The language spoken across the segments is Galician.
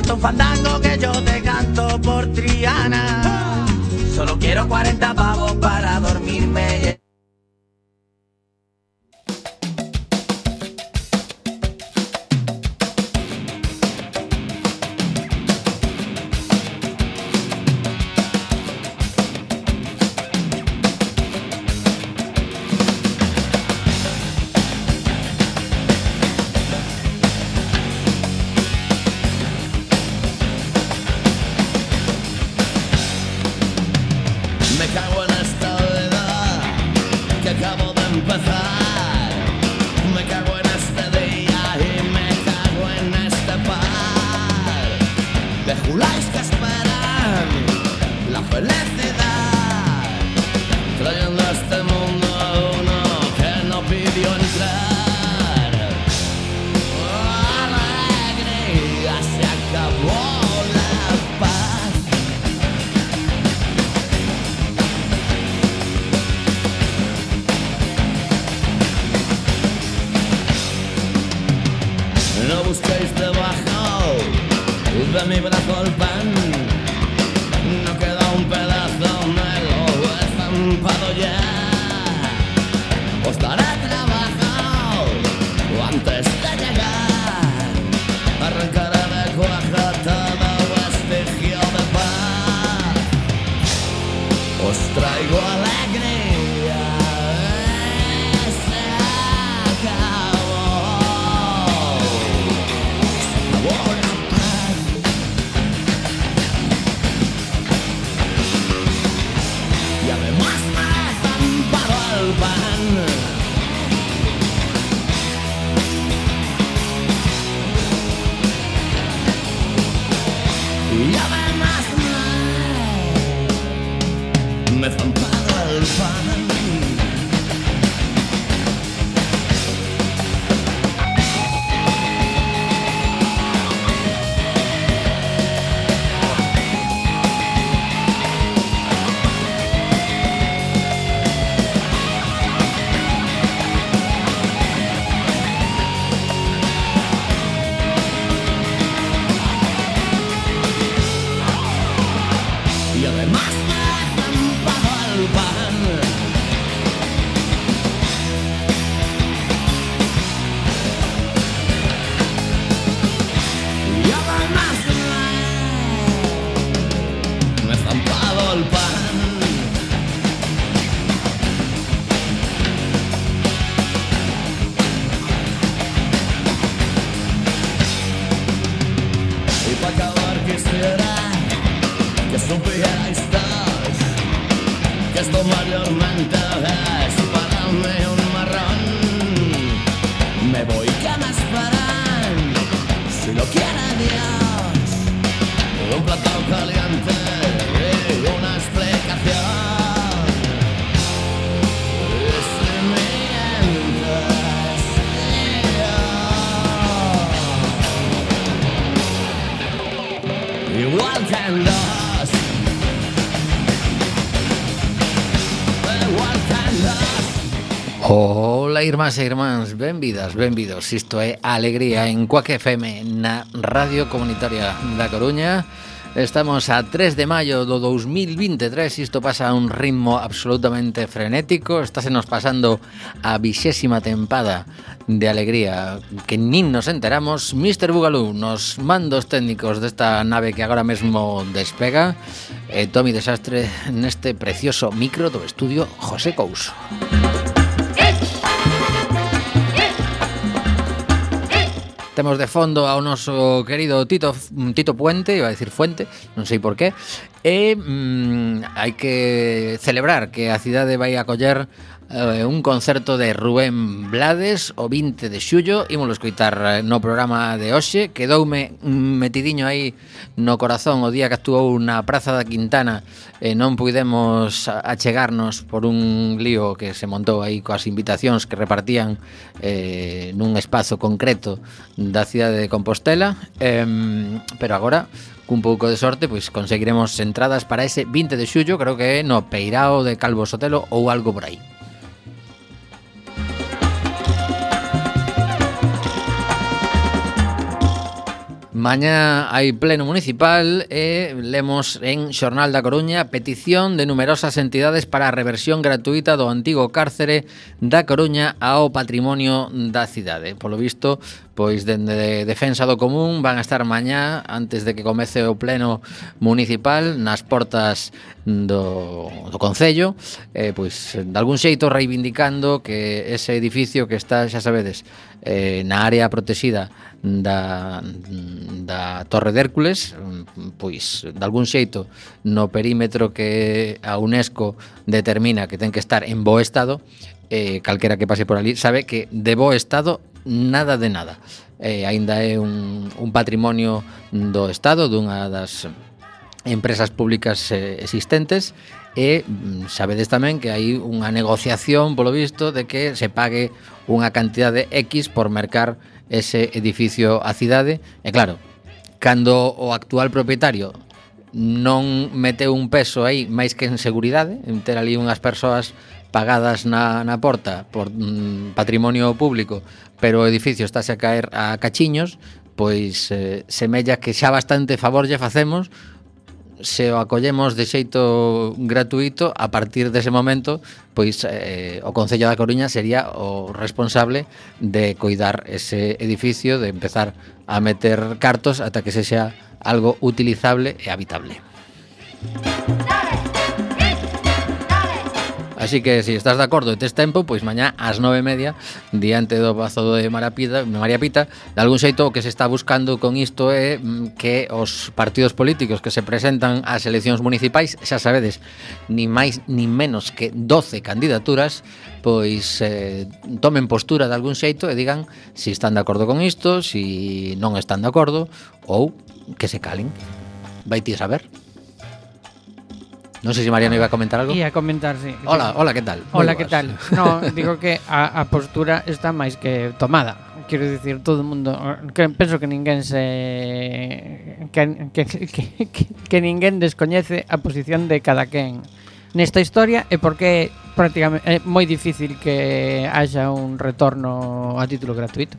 canto un fandango que yo te canto por Triana. Solo quiero 40 pavos para dormirme. Ola, irmás e irmáns, benvidas, benvidos. Isto é Alegría en Cuac FM na Radio Comunitaria da Coruña. Estamos a 3 de maio do 2023 Isto pasa a un ritmo absolutamente frenético. Estásenos pasando a vixésima tempada de alegría Que nin nos enteramos. Mr. Bugalú nos mandos técnicos desta nave que agora mesmo despega. E Tommy Desastre neste precioso micro do estudio José Couso. Música Temos de fondo ao noso querido Tito Tito Puente, iba a decir Fuente, non sei por qué. E mm, hai que celebrar que a cidade vai acoller eh, un concerto de Rubén Blades o 20 de xullo ímolo escoitar eh, no programa de hoxe. Quedoume metidiño aí no corazón o día que actuou na Praza da Quintana e non puidemos achegarnos por un lío que se montou aí coas invitacións que repartían eh, nun espazo concreto da cidade de Compostela. Eh, pero agora cun pouco de sorte pois conseguiremos entradas para ese 20 de xullo creo que no Peirao de Calvo Sotelo ou algo por aí. Mañá hai pleno municipal e lemos en Xornal da Coruña petición de numerosas entidades para a reversión gratuita do antigo cárcere da Coruña ao patrimonio da cidade. Polo visto, Pois dende Defensa do Común van a estar mañá antes de que comece o pleno municipal nas portas do, do Concello eh, pois de algún xeito reivindicando que ese edificio que está, xa sabedes, eh, na área protegida da, da Torre de Hércules pois de algún xeito no perímetro que a UNESCO determina que ten que estar en bo estado eh, calquera que pase por ali sabe que de bo estado nada de nada. Eh, aínda é un, un patrimonio do Estado, dunha das empresas públicas eh, existentes e mm, sabedes tamén que hai unha negociación, polo visto, de que se pague unha cantidade X por mercar ese edificio á cidade. E claro, cando o actual propietario non meteu un peso aí máis que en seguridade, en ter ali unhas persoas pagadas na, na porta por mm, patrimonio público pero o edificio estáse a caer a cachiños, pois eh, semella que xa bastante favor lle facemos se o acollemos de xeito gratuito, a partir dese momento, pois eh, o Concello da Coruña sería o responsable de coidar ese edificio, de empezar a meter cartos ata que se algo utilizable e habitable. Así que se si estás de acordo e tes tempo, pois mañá ás nove e media diante do bazo de Marapita, María Pita, de algún xeito o que se está buscando con isto é mm, que os partidos políticos que se presentan ás eleccións municipais, xa sabedes, ni máis ni menos que 12 candidaturas, pois eh, tomen postura de algún xeito e digan se si están de acordo con isto, se si non están de acordo ou que se calen. Vai ti a saber. Non sé si Mariano iba a comentar algo. Ia comentar, sí. Hola, hola, que tal? Hola, que tal? No, digo que a, a postura está máis que tomada. Quero dicir, todo o mundo, que, penso que ninguén se que, que, que, que, que ninguén descoñece a posición de cada quen nesta historia e porque prácticamente é moi difícil que haxa un retorno a título gratuito.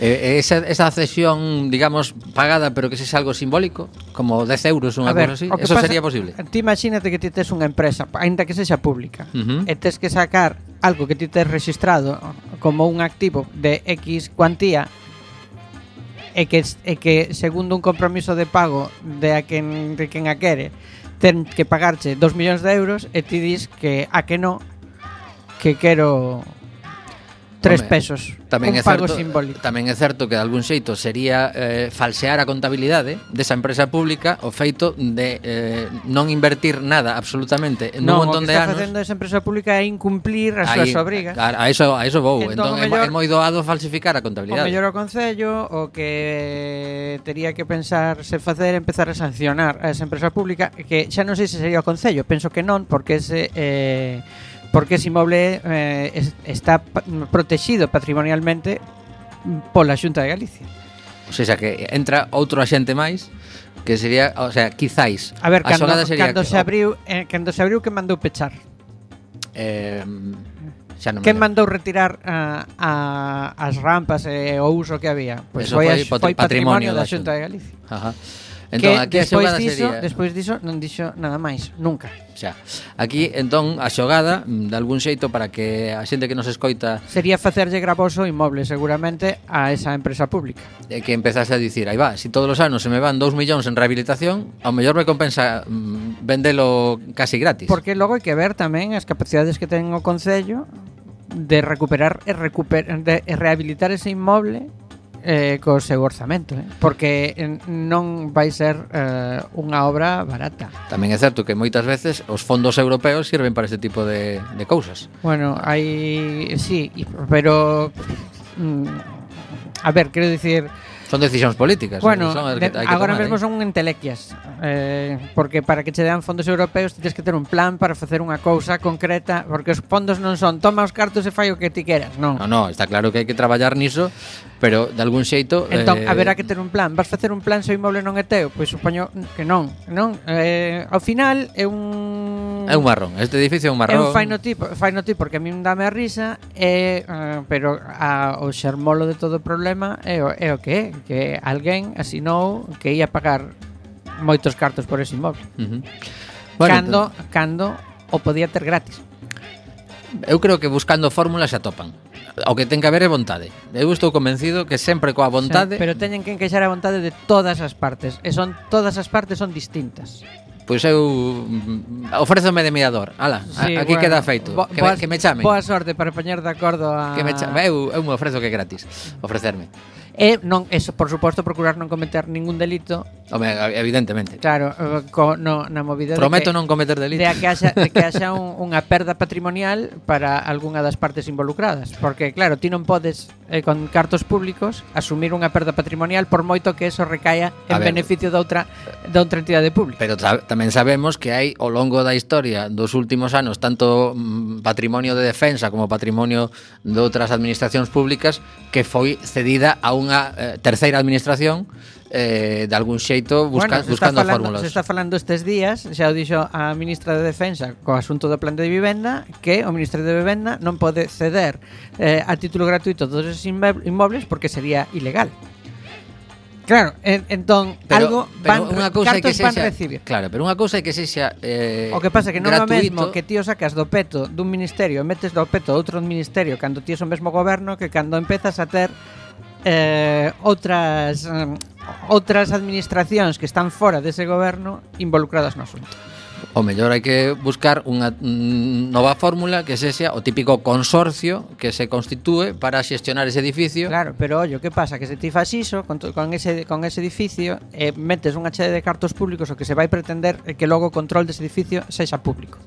Eh, eh, esa, esa cesión, digamos, pagada, pero que sexa algo simbólico, como 10 euros, unha ver, cosa así, eso pasa, sería posible. Ti imagínate que ti tes unha empresa, aínda que sexa pública, uh -huh. e tes que sacar algo que ti tes registrado como un activo de X cuantía e que, e que segundo un compromiso de pago de a quen, de quen a quere ten que pagarche 2 millóns de euros e ti dis que a que no que quero Tres Home, pesos. Tamén un é pago certo, simbólico. Tamén é certo que de algún xeito sería eh, falsear a contabilidade desa empresa pública o feito de eh, non invertir nada absolutamente en no, un montón de anos. Non, o que está facendo esa empresa pública é incumplir as súas obrigas. A, a, eso, a eso vou. Entón, entón mellor, é moi doado falsificar a contabilidade. O mellor o Concello o que tería que pensar se facer empezar a sancionar a esa empresa pública que xa non sei se sería o Concello, penso que non, porque ese... Eh, porque ese inmoble eh, es, está protegido patrimonialmente pola Xunta de Galicia. O sea, que entra outro axente máis que sería, o sea, quizáis. A ver, a cando, sería cando que, se abriu, eh, cando se abriu que mandou pechar. Eh, xa non Quen mandou retirar a, a, as rampas e eh, o uso que había? Pois pues Eso foi, foi, foi patrimonio, patrimonio da Xunta de Galicia. Ajá. Entón, que aquí despois a xogada diso, sería... Despois diso non dixo nada máis, nunca. Xa. Aquí, entón, a xogada, mm, de algún xeito, para que a xente que nos escoita... Sería facerlle gravoso inmoble, seguramente, a esa empresa pública. E que empezase a dicir, aí va, si todos os anos se me van 2 millóns en rehabilitación, ao mellor me compensa mm, vendelo casi gratis. Porque logo hai que ver tamén as capacidades que ten o Concello de recuperar e, recuper, de rehabilitar ese inmoble eh, co seu orzamento, eh? porque eh, non vai ser eh, unha obra barata. Tamén é certo que moitas veces os fondos europeos sirven para este tipo de, de cousas. Bueno, hai... sí, pero... Mm, a ver, quero dicir... Son decisións políticas. Bueno, son que de, que agora tomar, mesmo eh. son entelequias. Eh, porque para que che dean fondos europeos tens que ter un plan para facer unha cousa concreta, porque os fondos non son toma os cartos e fai o que ti queras, non. No, no, está claro que hai que traballar niso pero de algún xeito Entón, eh... haberá que ter un plan Vas facer un plan se o inmoble non é teu? Pois supoño que non, non? Eh, ao final é un... É un marrón, este edificio é un marrón É un fainotipo, fainotipo porque a mí dame a risa eh, eh, Pero a, o xermolo de todo o problema é o, é o que é Que alguén asinou que ia pagar moitos cartos por ese inmoble uh -huh. bueno, Cando, entón- cando o podía ter gratis Eu creo que buscando fórmulas se atopan o que ten que haber é vontade. Eu estou convencido que sempre coa vontade... Sí, pero teñen que encaixar a vontade de todas as partes. E son todas as partes son distintas. Pois eu mm, ofrézome de mediador. Ala, sí, aquí bueno, queda feito. Bo, que, boas, me, que me chamen. Boa sorte para poñer de acordo a... Que me chame. Eu, eu me ofrezo que é gratis. Ofrecerme. E non, eso, por suposto, procurar non cometer ningún delito. Home, evidentemente. Claro, eh, co, no, na movida Prometo de que, non cometer delito. De que haxa, de que haxa un, unha perda patrimonial para algunha das partes involucradas. Porque, claro, ti non podes, eh, con cartos públicos, asumir unha perda patrimonial por moito que eso recaia en ver, beneficio da outra, de outra entidade pública. Pero tamén sabemos que hai, ao longo da historia dos últimos anos, tanto mm, patrimonio de defensa como patrimonio de outras administracións públicas que foi cedida a unha unha eh, terceira administración eh, de algún xeito busca, bueno, buscando falando, fórmulas. Se está falando estes días, xa o dixo a ministra de Defensa co asunto do plan de vivenda, que o ministro de Vivenda non pode ceder eh, a título gratuito todos esos inmobles porque sería ilegal. Claro, en, entón pero, algo van pero unha cousa que sexa, van recibir. Claro, pero unha cousa é que sexa eh, O que pasa é que non é o mesmo que tío sacas do peto dun ministerio e metes do peto outro ministerio cando ti o mesmo goberno que cando empezas a ter eh, outras eh, outras administracións que están fora dese goberno involucradas no asunto. O mellor hai que buscar unha mm, nova fórmula que sexa o típico consorcio que se constitúe para xestionar ese edificio. Claro, pero ollo, que pasa? Que se ti fas iso con, con, ese, con ese edificio eh, metes unha chede de cartos públicos o que se vai pretender é que logo o control dese edificio sexa público.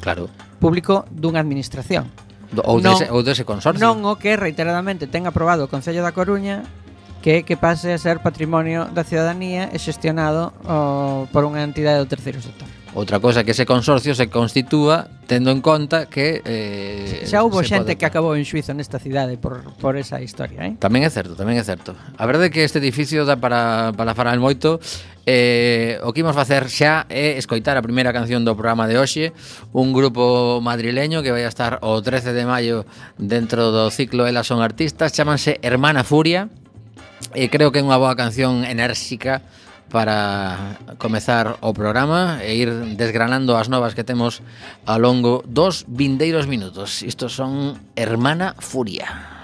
Claro. Público dunha administración do, ou, non, dese, ou dese consorcio. Non o que reiteradamente ten aprobado o Concello da Coruña que que pase a ser patrimonio da ciudadanía e xestionado o, por unha entidade do terceiro sector. Outra cousa que ese consorcio se constitúa tendo en conta que eh, xa houve xente pode... que acabou en xuizo nesta cidade por, por esa historia, eh? Tamén é certo, tamén é certo. A verdade é que este edificio dá para para falar moito. Eh, o que imos facer xa é escoitar a primeira canción do programa de hoxe, un grupo madrileño que vai a estar o 13 de maio dentro do ciclo Elas son artistas, chámanse Hermana Furia. E eh, creo que é unha boa canción enérxica para comezar o programa e ir desgranando as novas que temos ao longo dos vindeiros minutos. Isto son Hermana Furia.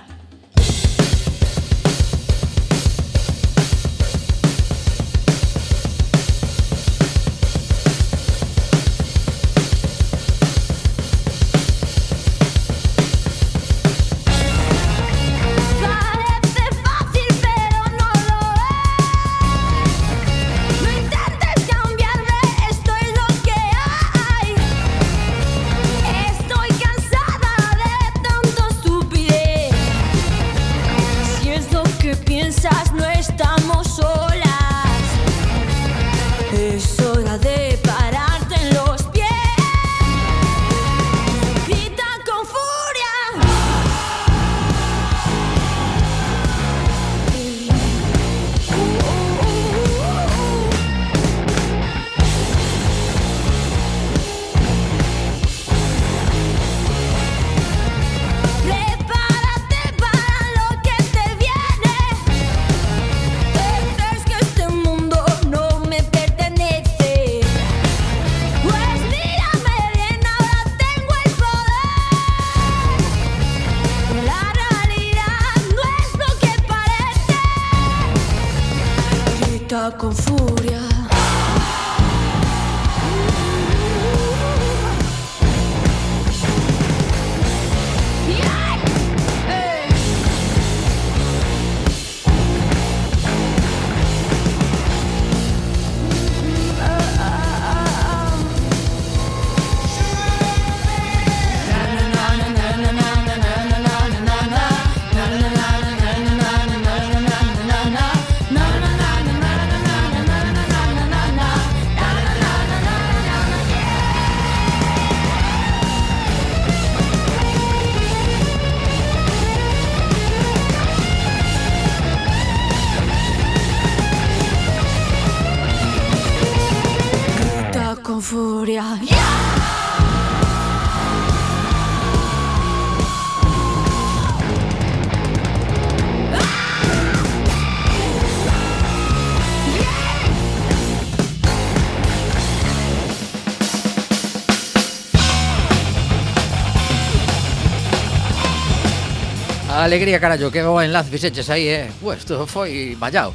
alegría, carallo, que bo enlace fixeches aí, eh? Ue, isto foi vallao.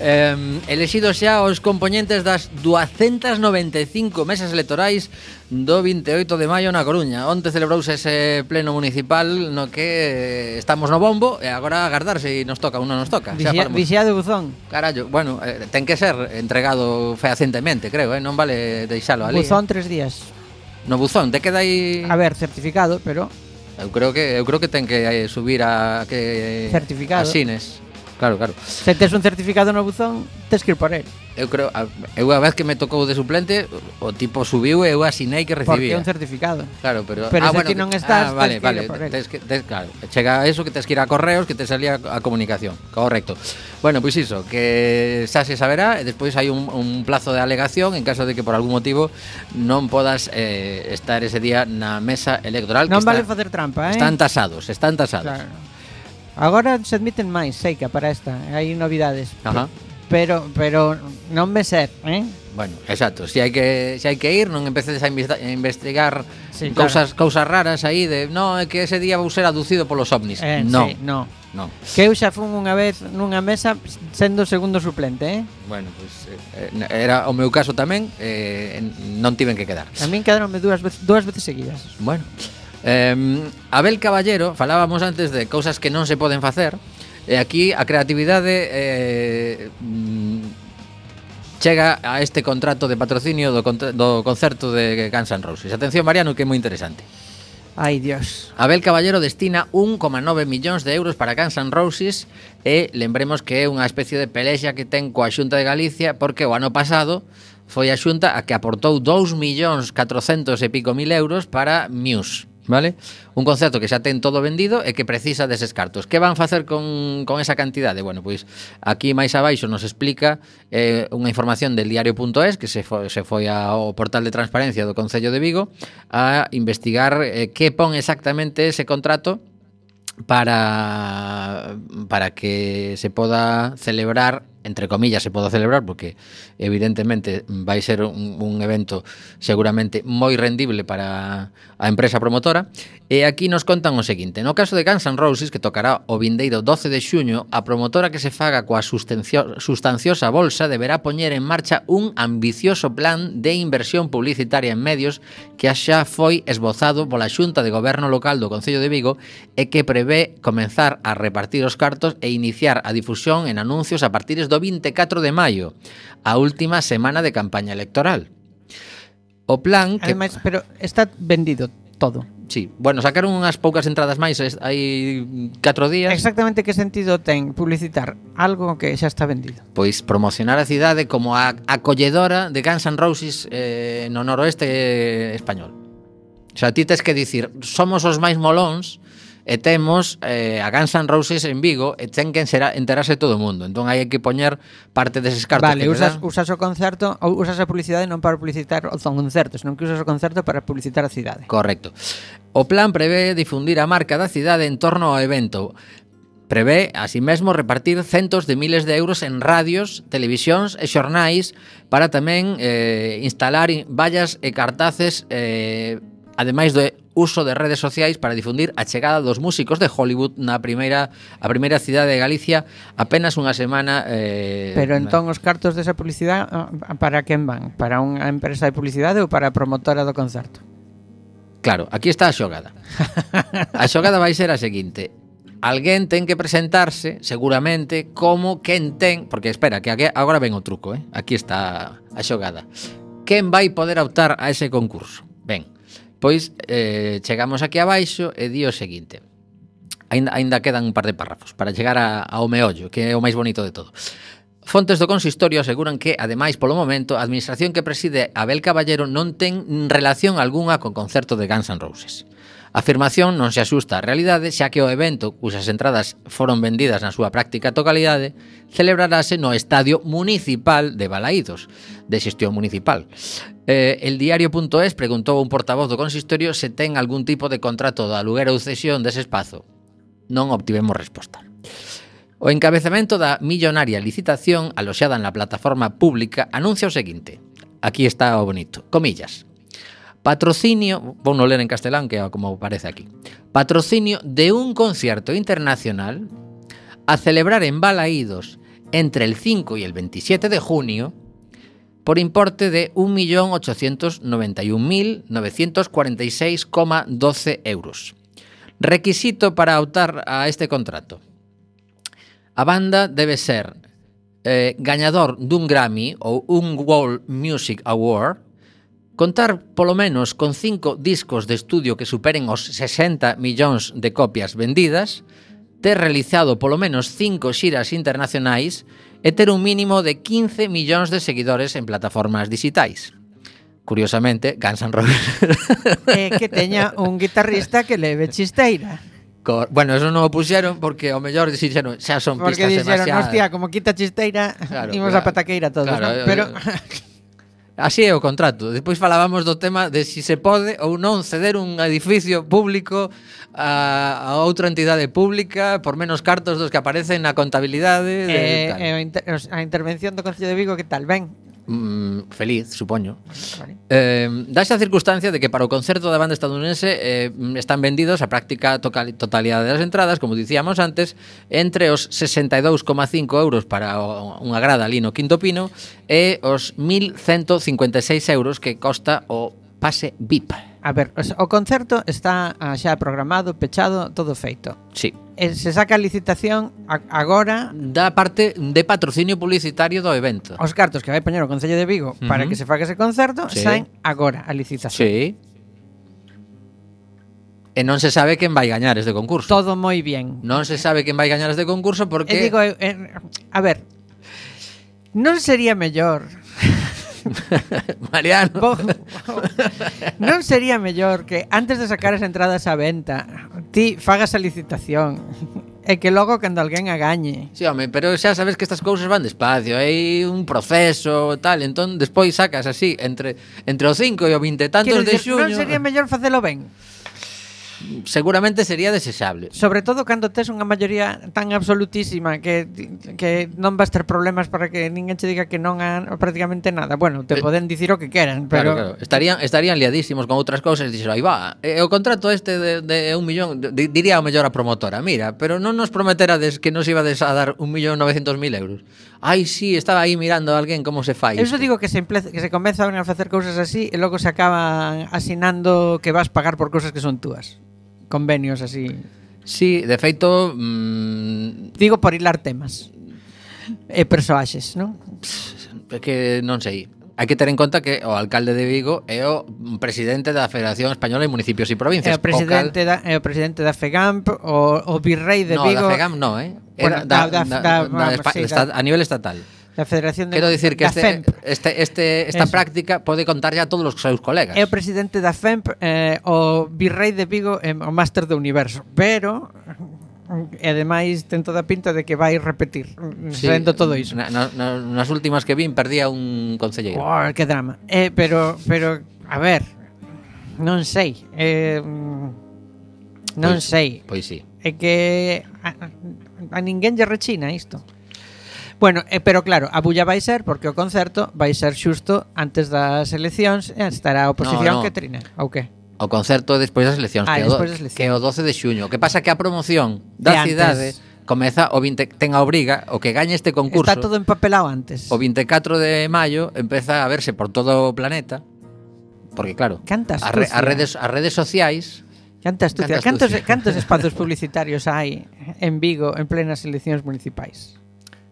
Eh, elexidos xa os componentes das 295 mesas electorais do 28 de maio na Coruña. Onte celebrouse ese pleno municipal no que eh, estamos no bombo e agora agardar se nos toca ou non nos toca. Vixia, vixiado buzón. Carallo, bueno, eh, ten que ser entregado fehacentemente, creo, eh? non vale deixalo ali. Buzón eh. tres días. No buzón, te queda aí... A ver, certificado, pero... Eu creo que eu creo que ten que eh, subir a que certificado. a cines. Claro, claro. Se tes un certificado no buzón, tes que ir por él eu creo a, eu a vez que me tocou de suplente o tipo subiu e eu asinei que recibía. Porque un certificado. Claro, pero Pero ah, bueno, ti non estás, ah, vale, vale, tes que tes, claro, chega eso que tes que ir a correos, que te salía a comunicación. Correcto. Bueno, pois pues iso, que xa se saberá e despois hai un, un plazo de alegación en caso de que por algún motivo non podas eh, estar ese día na mesa electoral Non que vale está, facer trampa, eh? Están tasados, están tasados. Claro. Agora se admiten máis, sei que para esta, hai novidades. Ajá. Pero, pero pero non me ser, eh? Bueno, exacto. Si hai que si hai que ir, non empeces a investigar sí, cousas claro. cousas raras aí de, no, é que ese día vou ser aducido polos ovnis. Eh, no. Sí, no. No. Que eu xa fun unha vez nunha mesa sendo segundo suplente, eh? Bueno, pois pues, eh, era o meu caso tamén, eh, non tiven que quedar. A min quedaronme dúas veces dúas veces seguidas. Bueno. Eh, Abel Caballero, falábamos antes de cousas que non se poden facer. E aquí a creatividade eh, mm, chega a este contrato de patrocinio do, do concerto de Guns N' Roses. Atención, Mariano, que é moi interesante. Ai, Dios. Abel Caballero destina 1,9 millóns de euros para Guns N' Roses e lembremos que é unha especie de pelexa que ten coa Xunta de Galicia porque o ano pasado foi a Xunta a que aportou 2 millóns 400 e pico mil euros para Muse vale? Un concerto que xa ten todo vendido e que precisa deses cartos. Que van facer con, con esa cantidade? Bueno, pois aquí máis abaixo nos explica eh, unha información del diario.es que se foi, se foi ao portal de transparencia do Concello de Vigo a investigar eh, que pon exactamente ese contrato para para que se poda celebrar entre comillas, se poda celebrar porque evidentemente vai ser un, un evento seguramente moi rendible para a empresa promotora. E aquí nos contan o seguinte no caso de Guns N' Roses que tocará o vindeiro 12 de xuño a promotora que se faga coa sustanciosa bolsa deberá poñer en marcha un ambicioso plan de inversión publicitaria en medios que xa foi esbozado pola xunta de goberno local do Concello de Vigo e que prevé comenzar a repartir os cartos e iniciar a difusión en anuncios a partir do 24 de maio, a última semana de campaña electoral. O plan que Ademais, pero está vendido todo. Sí, bueno, sacaron unhas poucas entradas máis hai 4 días. Exactamente que sentido ten publicitar algo que xa está vendido? Pois promocionar a cidade como a acolledora de Guns N' Roses eh, no noroeste español. O sea, ti tes que dicir, somos os máis molóns, e temos eh, a Guns N' Roses en Vigo e ten que enterarse todo o mundo. Entón hai que poñer parte deses cartos vale, que usas, usas o concerto, ou usas a publicidade non para publicitar o concerto, senón que usas o concerto para publicitar a cidade. Correcto. O plan prevé difundir a marca da cidade en torno ao evento, Prevé, así mesmo, repartir centos de miles de euros en radios, televisións e xornais para tamén eh, instalar vallas e cartaces eh, ademais do uso de redes sociais para difundir a chegada dos músicos de Hollywood na primeira a primeira cidade de Galicia apenas unha semana eh, Pero entón os cartos desa publicidade ah, para quen van? Para unha empresa de publicidade ou para a promotora do concerto? Claro, aquí está a xogada. A xogada vai ser a seguinte. Alguén ten que presentarse, seguramente, como quen ten... Porque espera, que aquí, agora ven o truco, eh? Aquí está a xogada. Quen vai poder optar a ese concurso? Ben, Pois eh, chegamos aquí abaixo e di o seguinte. Ainda, ainda quedan un par de párrafos para chegar a, ao meollo, que é o máis bonito de todo. Fontes do consistorio aseguran que, ademais, polo momento, a administración que preside Abel Caballero non ten relación algunha con concerto de Guns N' Roses. A afirmación non se asusta á realidade, xa que o evento, cusas entradas foron vendidas na súa práctica totalidade, celebrarase no Estadio Municipal de Balaídos, de xestión municipal. Eh, el diario.es preguntou a un portavoz do consistorio se ten algún tipo de contrato de aluguer ou cesión dese espazo. Non obtivemos resposta. O encabezamento da millonaria licitación aloxada na plataforma pública anuncia o seguinte. Aquí está o bonito. Comillas. Patrocinio, no ler en castelán que como parece aquí. patrocinio de un concierto internacional a celebrar en Balaídos entre el 5 y el 27 de junio por importe de 1.891.946,12 euros. Requisito para optar a este contrato. A banda debe ser eh, gañador dun Grammy ou un World Music Award, Contar polo menos con cinco discos de estudio que superen os 60 millóns de copias vendidas, ter realizado polo menos cinco xiras internacionais e ter un mínimo de 15 millóns de seguidores en plataformas digitais. Curiosamente, Guns N' Roses. eh, que teña un guitarrista que leve chisteira. Cor bueno, eso non o puxeron porque ao mellor dixeron xa son porque pistas dixeron, demasiado. Porque dixeron, hostia, como quita chisteira, claro, imos claro, a pataqueira todos, claro, ¿no? Eh, Pero... Eh. Así é o contrato. Despois falábamos do tema de si se pode ou non ceder un edificio público a, a outra entidade pública por menos cartos dos que aparecen na contabilidade. De, eh, tal. eh, a intervención do Concello de Vigo que tal, ben, mm, feliz, supoño. Vale. Eh, dáse a circunstancia de que para o concerto da banda estadounidense eh, están vendidos a práctica totalidade das entradas, como dicíamos antes, entre os 62,5 euros para o, unha grada ali no Quinto Pino e os 1.156 euros que costa o pase VIP. A ver, o concerto está ah, xa programado, pechado, todo feito. Sí. Eh, se saca a licitación a, agora da parte de patrocinio publicitario do evento. Os cartos que vai poñer o Concello de Vigo uh -huh. para que se faga ese concerto sí. saen agora a licitación. Sí. E non se sabe quen vai gañar este concurso. Todo moi bien. Non se sabe quen vai gañar este concurso porque... E digo, eh, eh a ver, non sería mellor Mariano. Bo, non sería mellor que antes de sacar as entradas á venta, ti fagas a licitación e que logo cando alguén agañe. Si, sí, home, pero xa sabes que estas cousas van despacio, hai un proceso tal, entón despois sacas así entre entre o 5 e o 20 tantos Quero de xuño. Non sería mellor facelo ben seguramente sería desexable. Sobre todo cando tes unha maioría tan absolutísima que que non vas ter problemas para que ninguén che diga que non a prácticamente nada. Bueno, te eh, poden dicir o que queran, pero claro, claro. estarían estarían liadísimos con outras cousas e dixeron, "Aí va, eh, o contrato este de, de un millón, de, diría o mellor a promotora, mira, pero non nos prometerades que nos ibades a dar un millón novecentos mil euros." Ai, sí, estaba aí mirando a alguén como se fai. Eso digo que se empleza, que se comezan a facer cousas así e logo se acaban asinando que vas pagar por cousas que son túas convenios así. Sí, de feito... Mm, Digo por hilar temas e persoaxes, non? É que non sei. Hai que ter en conta que o alcalde de Vigo é o presidente da Federación Española de Municipios e Provincias. É o presidente, da, é o presidente da FEGAMP, o, o virrei de no, Vigo... No, da FEGAMP no, eh? Era bueno, da, da, da, da, vamos, da, sí, da, a nivel estatal da Federación de Quero dicir que este, FEMP. este, este, esta Eso. práctica pode contar a todos os seus colegas. É o presidente da FEMP, eh, o virrei de Vigo, eh, o máster do universo, pero e ademais ten toda a pinta de que vai repetir sí, sendo todo iso. Na, na, nas últimas que vin perdía un concelleiro. Oh, que drama. Eh, pero pero a ver, non sei. Eh, non pois, sei. Pois sí. É que a, a ninguén lle rechina isto. Bueno, eh, pero claro, a bulla vai ser porque o concerto vai ser xusto antes das eleccións e estará a oposición no, no. que trina, ou que? O concerto despois das eleccións, ah, que, o, das eleccións. que é o 12 de xuño. O que pasa que a promoción da de cidade comeza o 20, ten a obriga, o que gañe este concurso. Está todo empapelado antes. O 24 de maio empeza a verse por todo o planeta. Porque claro, Cantas as, re, as redes as redes sociais Canta astucia. Canta astucia. Cantos, cantos espazos publicitarios hai en Vigo en plenas eleccións municipais?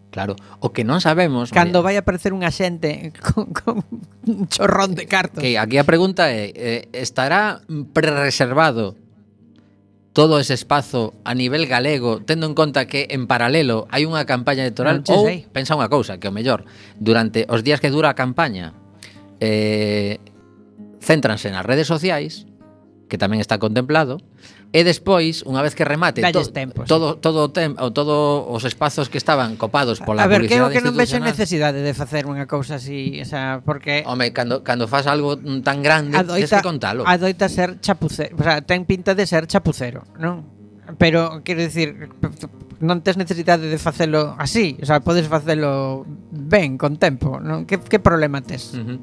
Claro, o que non sabemos Cando vai aparecer unha xente con, con un chorrón de cartos. Que aquí a pregunta é eh, Estará prerreservado todo ese espazo a nivel galego Tendo en conta que en paralelo hai unha campaña electoral non, Ou sei. pensa unha cousa, que o mellor Durante os días que dura a campaña eh, Céntranse nas redes sociais Que tamén está contemplado E despois, unha vez que remate to, tempos. todo todo o tem, o todo os espazos que estaban copados pola a ver, publicidade que eu que non vexo necesidade de facer unha cousa así, o sea, porque Home, cando cando fas algo tan grande, adoita, tens que contalo. Adoita ser chapucero, o sea, ten pinta de ser chapucero, non? Pero quero dicir non tes necesidade de facelo así, o sea, podes facelo ben, con tempo, non? Que, que problema tes? Uh -huh.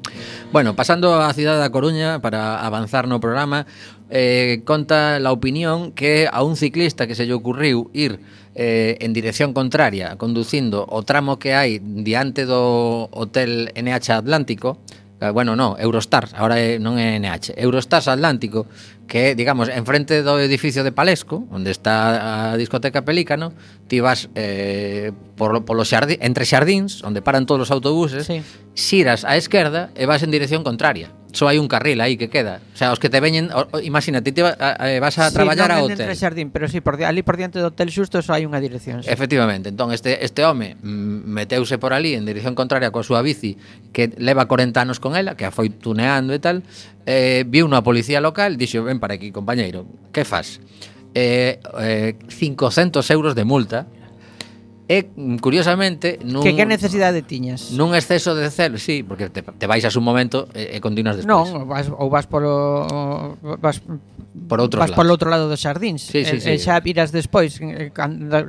Bueno, pasando á cidade da Coruña para avanzar no programa, eh, conta la opinión que a un ciclista que se lle ocurriu ir eh, en dirección contraria, conducindo o tramo que hai diante do Hotel NH Atlántico, Eh, bueno, no, Eurostars, ahora non é NH, Eurostars Atlántico, que é, digamos, enfrente do edificio de Palesco, onde está a discoteca Pelícano, ti vas eh, por, polo xardín, entre xardíns, onde paran todos os autobuses, sí. xiras á esquerda e vas en dirección contraria só hai un carril aí que queda. O sea, os que te veñen, o, o, imagínate, te eh, vas a sí, traballar ao hotel. Xardín, pero sí, por, ali por diante do hotel xusto só hai unha dirección. Sí. Efectivamente, entón este este home mm, meteuse por ali en dirección contraria coa súa bici que leva 40 anos con ela, que a foi tuneando e tal, eh, viu unha policía local, dixo, ven para aquí, compañeiro, que faz? Eh, eh, 500 euros de multa E, curiosamente... Nun, que que necesidade tiñas? Nun exceso de celo, sí, porque te, te vais a un momento e, e continuas despois. Non, vas, ou vas polo... Vas, por outro vas lado. polo outro lado dos xardíns. Sí, sí, e, sí. e xa viras despois, eh,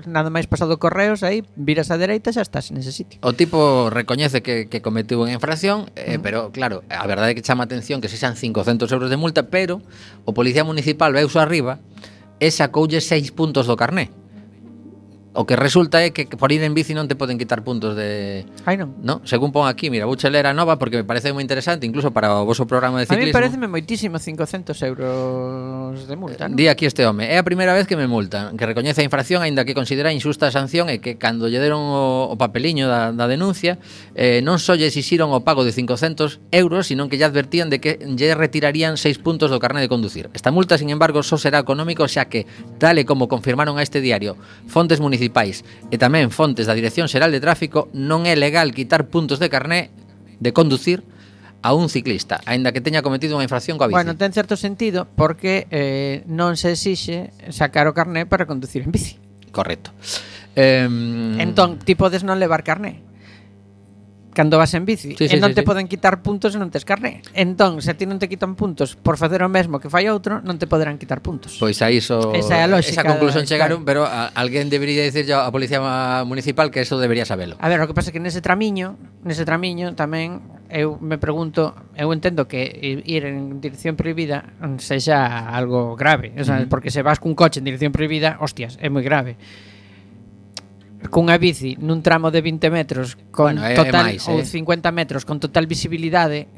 nada máis pasado correos, aí viras á dereita xa estás nese sitio. O tipo recoñece que, que cometeu unha infracción, eh, mm. pero claro, a verdade é que chama atención que sexan 500 euros de multa, pero o policía municipal veus arriba e sacoulle 6 puntos do carné. O que resulta é que por ir en bici non te poden quitar puntos de... Ai, non. No? Según pon aquí, mira, vou ler a nova porque me parece moi interesante, incluso para o voso programa de ciclismo. A mí pareceme moitísimo 500 euros de multa, eh, non? Di aquí este home. É a primeira vez que me multan, que recoñece a infracción, aínda que considera injusta a sanción e que cando lle deron o, o papeliño da, da denuncia, eh, non só lle exixiron o pago de 500 euros, sino que lle advertían de que lle retirarían 6 puntos do carné de conducir. Esta multa, sin embargo, só será económico xa que, tal e como confirmaron a este diario, fontes municipales municipais e tamén fontes da Dirección Xeral de Tráfico, non é legal quitar puntos de carné de conducir a un ciclista, aínda que teña cometido unha infracción coa bici. Bueno, ten certo sentido porque eh, non se exixe sacar o carné para conducir en bici. Correcto. Eh, entón, ti podes non levar carné cando vas en bici sí, sí, e non sí, te sí. poden quitar puntos e non tes carné. Entón, se a ti non te quitan puntos por facer o mesmo que fai outro, non te poderán quitar puntos. Pois a iso Esa é a lógica. Esa conclusión da... chegaron, pero a, alguén debería dicirlle a policía municipal que eso debería sabelo. A ver, o que pasa é que nese tramiño, nese tramiño tamén eu me pregunto, eu entendo que ir en dirección prohibida sexa algo grave, o sea, uh porque se vas cun coche en dirección prohibida, hostias, é moi grave cunha bici nun tramo de 20 metros con bueno, é, total é máis, ou eh? 50 metros con total visibilidade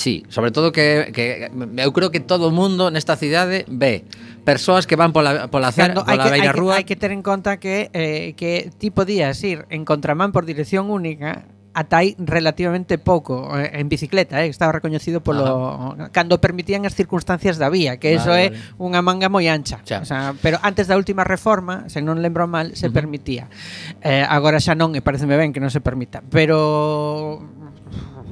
Sí, sobre todo que, que eu creo que todo o mundo nesta cidade ve persoas que van pola, pola, claro, pola que, beira hai rúa. Hai que ter en conta que, eh, que ti podías ir en contramán por dirección única ata aí relativamente pouco eh, en bicicleta, eh, estaba recoñecido polo Ajá. cando permitían as circunstancias da vía, que eso vale, é vale. unha manga moi ancha. Xa. O sea, pero antes da última reforma, se non lembro mal, se uh -huh. permitía. Eh, agora xa non, e pareceme ben que non se permita, pero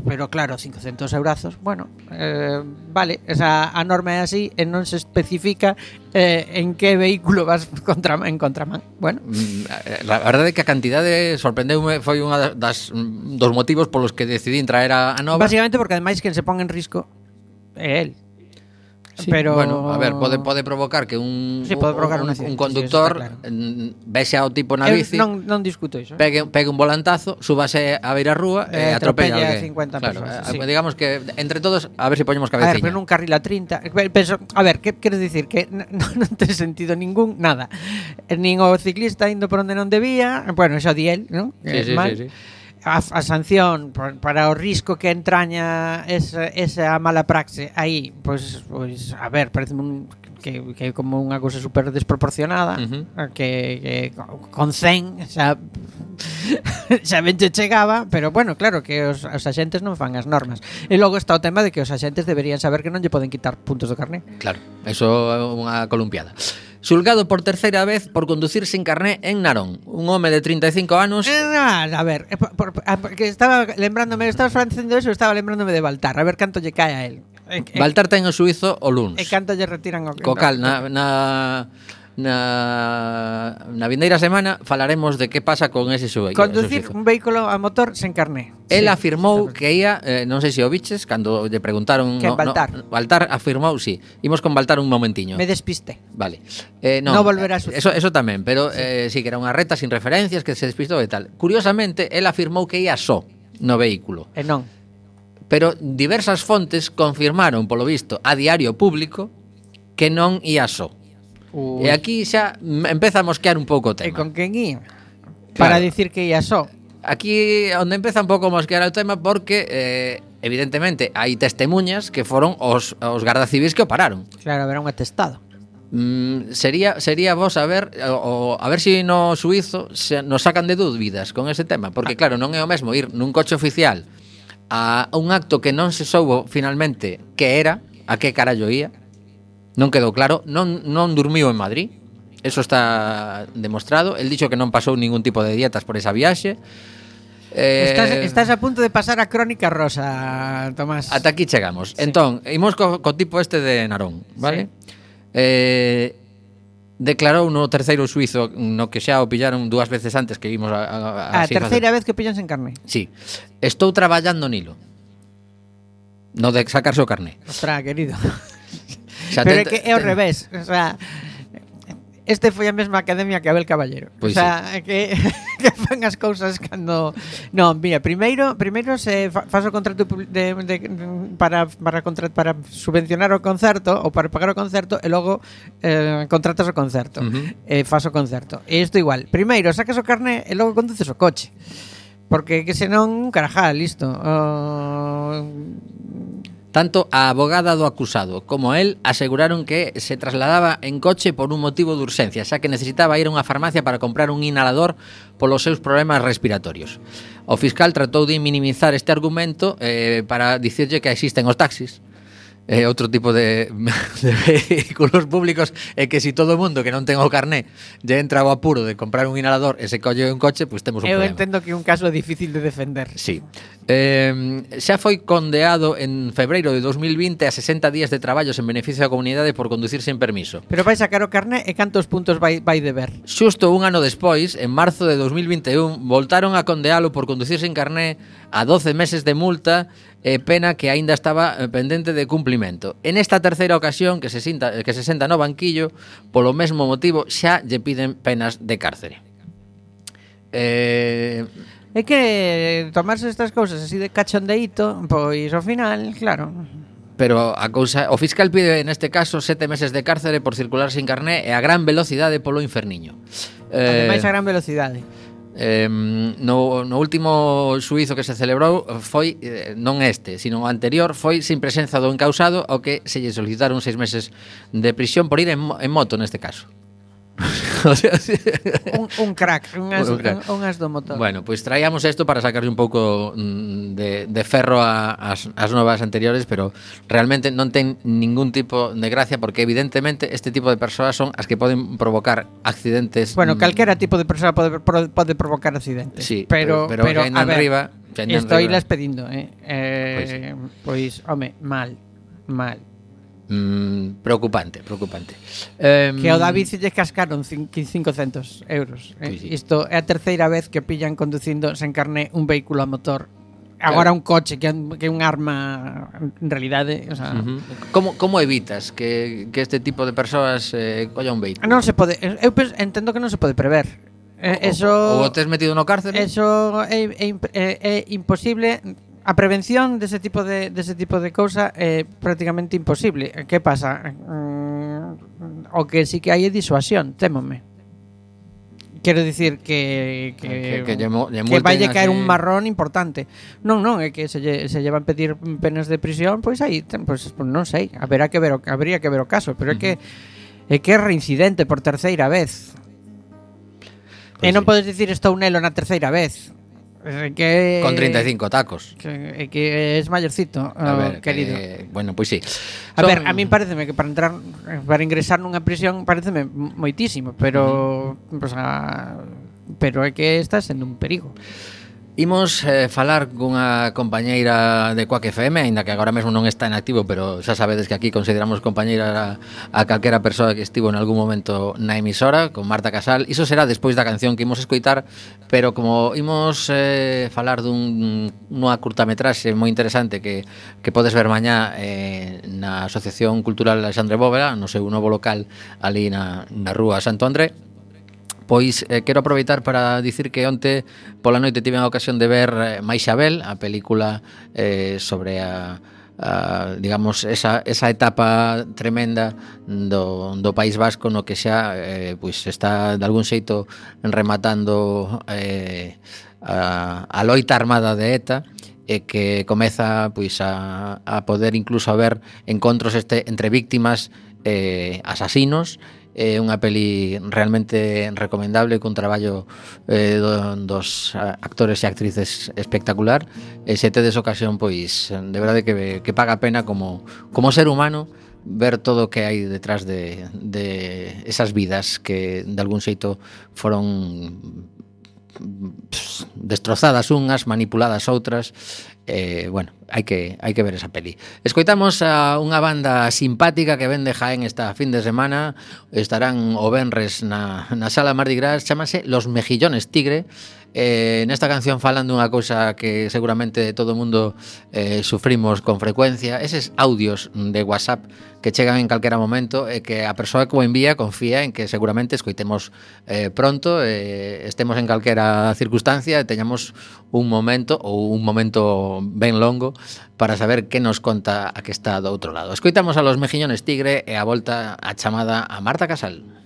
Pero claro, 500 eurazos, bueno, eh, vale, esa a norma é así e non se especifica eh, en que vehículo vas contra, en contramán. Bueno. Mm, eh, la verdade é que a cantidade sorprendeume foi unha das dos motivos polos que decidí traer a, a Nova. Básicamente porque ademais quen se pon en risco é el Sí, pero bueno, a ver, pode pode provocar que un sí, pode provocar un, un, un conductor sí, claro. vexe ao tipo na bici. Eu non non discuto iso. Eh. Pegue pegue un volantazo, súbase a beira a rúa e eh, atropella alguén. 50 claro, personas. Eh, sí. Digamos que entre todos a ver se si poñemos cabeciña. A ver, pero nun carril a 30. Eh, penso, a ver, que queres dicir que non, non ten sentido ningún nada. Nin o ciclista indo por onde non debía, bueno, eso di el, non? Sí, sí, mal. sí, sí a, a sanción por, para o risco que entraña esa, esa mala praxe aí, pois, pois a ver, parece un, que, que é como unha cousa super desproporcionada uh -huh. que, que con 100 xa xa ben chegaba pero bueno, claro que os, os axentes non fan as normas. E logo está o tema de que os axentes deberían saber que non lle poden quitar puntos do carné. Claro, eso é unha columpiada xulgado por terceira vez por conducir sin carné en Narón. Un home de 35 anos... Eh, a ver, eh, por, por, ah, a, que estaba lembrándome, estabas facendo eso, estaba lembrándome de Baltar, a ver canto lle cae a él. Baltar ten o suizo o luns. E canto lle retiran o... Co cal, na, na na, na vindeira semana falaremos de que pasa con ese subeiro. Conducir un vehículo a motor sen carné. El sí, afirmou que ia, eh, non sei se o biches, cando lle preguntaron... Que no, Baltar. No, Baltar afirmou, sí. Imos con Baltar un momentiño. Me despiste. Vale. Eh, no, no volverá a eh, suceder. Eso, eso tamén, pero sí. Eh, sí, que era unha reta sin referencias, que se despistou e tal. Curiosamente, el afirmou que ia só no vehículo. E non. Pero diversas fontes confirmaron, polo visto, a diario público que non ia só Ui. E aquí xa empeza a mosquear un pouco o tema. E con quen ir? Claro. Para dicir que ia só. Aquí onde empeza un pouco a mosquear o tema porque eh, evidentemente hai testemunhas que foron os, os gardas civis que o pararon. Claro, haberá un atestado. Mm, sería sería vos a ver o, a ver se si no suizo se nos sacan de dúbidas con ese tema, porque ah. claro, non é o mesmo ir nun coche oficial a un acto que non se soubo finalmente que era, a que carallo ía, Non quedou claro, non, non dormiu en Madrid, eso está demostrado. El dicho que non pasou ningún tipo de dietas por esa viaxe. Eh, estás, estás a punto de pasar a crónica rosa, Tomás. Ata aquí chegamos. Sí. Entón, imos co, co tipo este de Narón, vale? Sí. Eh, declarou no terceiro suizo no que xa o pillaron dúas veces antes que vimos a... A, a, a terceira vez que pillan sen carné. Sí. Estou traballando nilo. No de sacarse o carné. Ostra, querido. Xa Pero é que é ao revés, o sea, este foi a mesma academia que Abel Caballero. Pois o sea, sí. que que fan as cousas cando Non, mira, primeiro, primeiro se fa, faz o contrato de, de, para para contra, para subvencionar o concerto ou para pagar o concerto e logo eh, contratas o concerto. Uh -huh. E eh, faz o concerto. E isto igual. Primeiro sacas o carné e logo conduces o coche. Porque que senón, carajá, listo. Uh, Tanto a abogada do acusado como el aseguraron que se trasladaba en coche por un motivo de urxencia, xa que necesitaba ir a unha farmacia para comprar un inhalador polos seus problemas respiratorios. O fiscal tratou de minimizar este argumento eh, para dicirlle que existen os taxis, eh, outro tipo de, de vehículos públicos é que si todo o mundo que non ten o carné lle entra o apuro de comprar un inhalador e se colle un coche, pois pues temos un Eu problema. Eu entendo que é un caso difícil de defender. Sí. Eh, xa foi condeado en febreiro de 2020 a 60 días de traballos en beneficio da comunidade por conducir sen permiso. Pero vai sacar o carné e cantos puntos vai, vai deber? Xusto un ano despois, en marzo de 2021, voltaron a condealo por conducir sen carné a 12 meses de multa e pena que aínda estaba eh, pendente de cumplimento. En esta terceira ocasión que se, sinta, que se senta no banquillo, polo mesmo motivo xa lle piden penas de cárcere. Eh, É que tomarse estas cousas así de cachondeito, pois ao final, claro, pero a cousa o fiscal pide neste caso sete meses de cárcere por circular sin carné e a gran velocidade polo inferniño. Eh, Ademais a gran velocidade. Eh, no, no último suizo que se celebrou foi eh, non este, sino o anterior foi sin presenza do encausado ao que se lle solicitaron seis meses de prisión por ir en, en moto neste caso o sea, sí. un, un crack, unhas, un crack. unhas do motor. Bueno, pois pues traíamos isto para sacarle un pouco mm, de, de ferro a, as, as novas anteriores, pero realmente non ten ningún tipo de gracia porque evidentemente este tipo de persoas son as que poden provocar accidentes. Bueno, mm, calquera tipo de persoa pode, pode provocar accidentes. Sí, pero pero, pero, pero a ver, arriba, Estoy las pedindo, eh? eh pois, pues, pois home, mal, mal. Mm, preocupante, preocupante. Eh, que ao David se lle cascaron 500 euros. Eh? Sí, sí. Isto é a terceira vez que pillan conducindo sen carné un vehículo a motor. Agora un coche que é un, que un arma en realidade, o sea, uh -huh. como como evitas que, que este tipo de persoas eh, colla un vehículo? Non se pode, eu penso, entendo que non se pode prever. Eh, eso, ou, tes metido no cárcere? Eso é, é, é, é imposible a prevención dese tipo de dese tipo de cousa é prácticamente imposible. Que pasa? Mm, o que sí que hai é disuasión, témome. Quero dicir que que, que, que, lle, lle que valle así... caer un marrón importante. Non, non, é que se lle, se llevan pedir penas de prisión, pois aí, pois, pois non sei, haberá que ver, o, habría que ver o caso, pero é que é que é reincidente por terceira vez. Pois e non sí. podes dicir estou nelo na terceira vez. Pues que, eh, Con 35 tacos. Que, eh, que es mayorcito, a ver, oh, querido. Que, bueno, pois pues sí. A Son... ver, a mí pareceme que para entrar para ingresar nunha prisión pareceme moitísimo, pero uh -huh. pues, a, pero é que estás en un perigo. Imos eh, falar cunha compañeira de Coac FM, aínda que agora mesmo non está en activo, pero xa sabedes que aquí consideramos compañeira a, a calquera persoa que estivo en algún momento na emisora, con Marta Casal. Iso será despois da canción que imos escoitar, pero como imos eh, falar dun unha curtametraxe moi interesante que, que podes ver mañá eh, na Asociación Cultural Alexandre Bóveda, no seu novo local ali na, na rúa Santo André, Pois eh, quero aproveitar para dicir que onte pola noite tive a ocasión de ver eh, Maisabel, a película eh, sobre a a, digamos, esa, esa etapa tremenda do, do País Vasco no que xa eh, pois está de algún xeito rematando eh, a, a loita armada de ETA e que comeza pois a, a poder incluso haber encontros este entre víctimas eh, asasinos é unha peli realmente recomendable cun traballo eh, do, dos actores e actrices espectacular. E se tedes ocasión pois de verdade que, que paga pena como, como ser humano ver todo o que hai detrás de, de esas vidas que de algún xeito foron destrozadas unhas, manipuladas outras. Eh, bueno, hai que hai que ver esa peli. Escoitamos a unha banda simpática que vende Jaén esta fin de semana. Estarán o venres na, na sala Mardi Gras, chamase Los Mejillones Tigre. Eh, nesta canción falan dunha cousa que seguramente todo mundo eh, sufrimos con frecuencia, eses audios de WhatsApp que chegan en calquera momento e eh, que a persoa que o envía confía en que seguramente escoitemos eh, pronto, eh, estemos en calquera circunstancia e teñamos un momento ou un momento ben longo para saber que nos conta a que está do outro lado. Escoitamos a los Mejiñones Tigre e a volta a chamada a Marta Casal.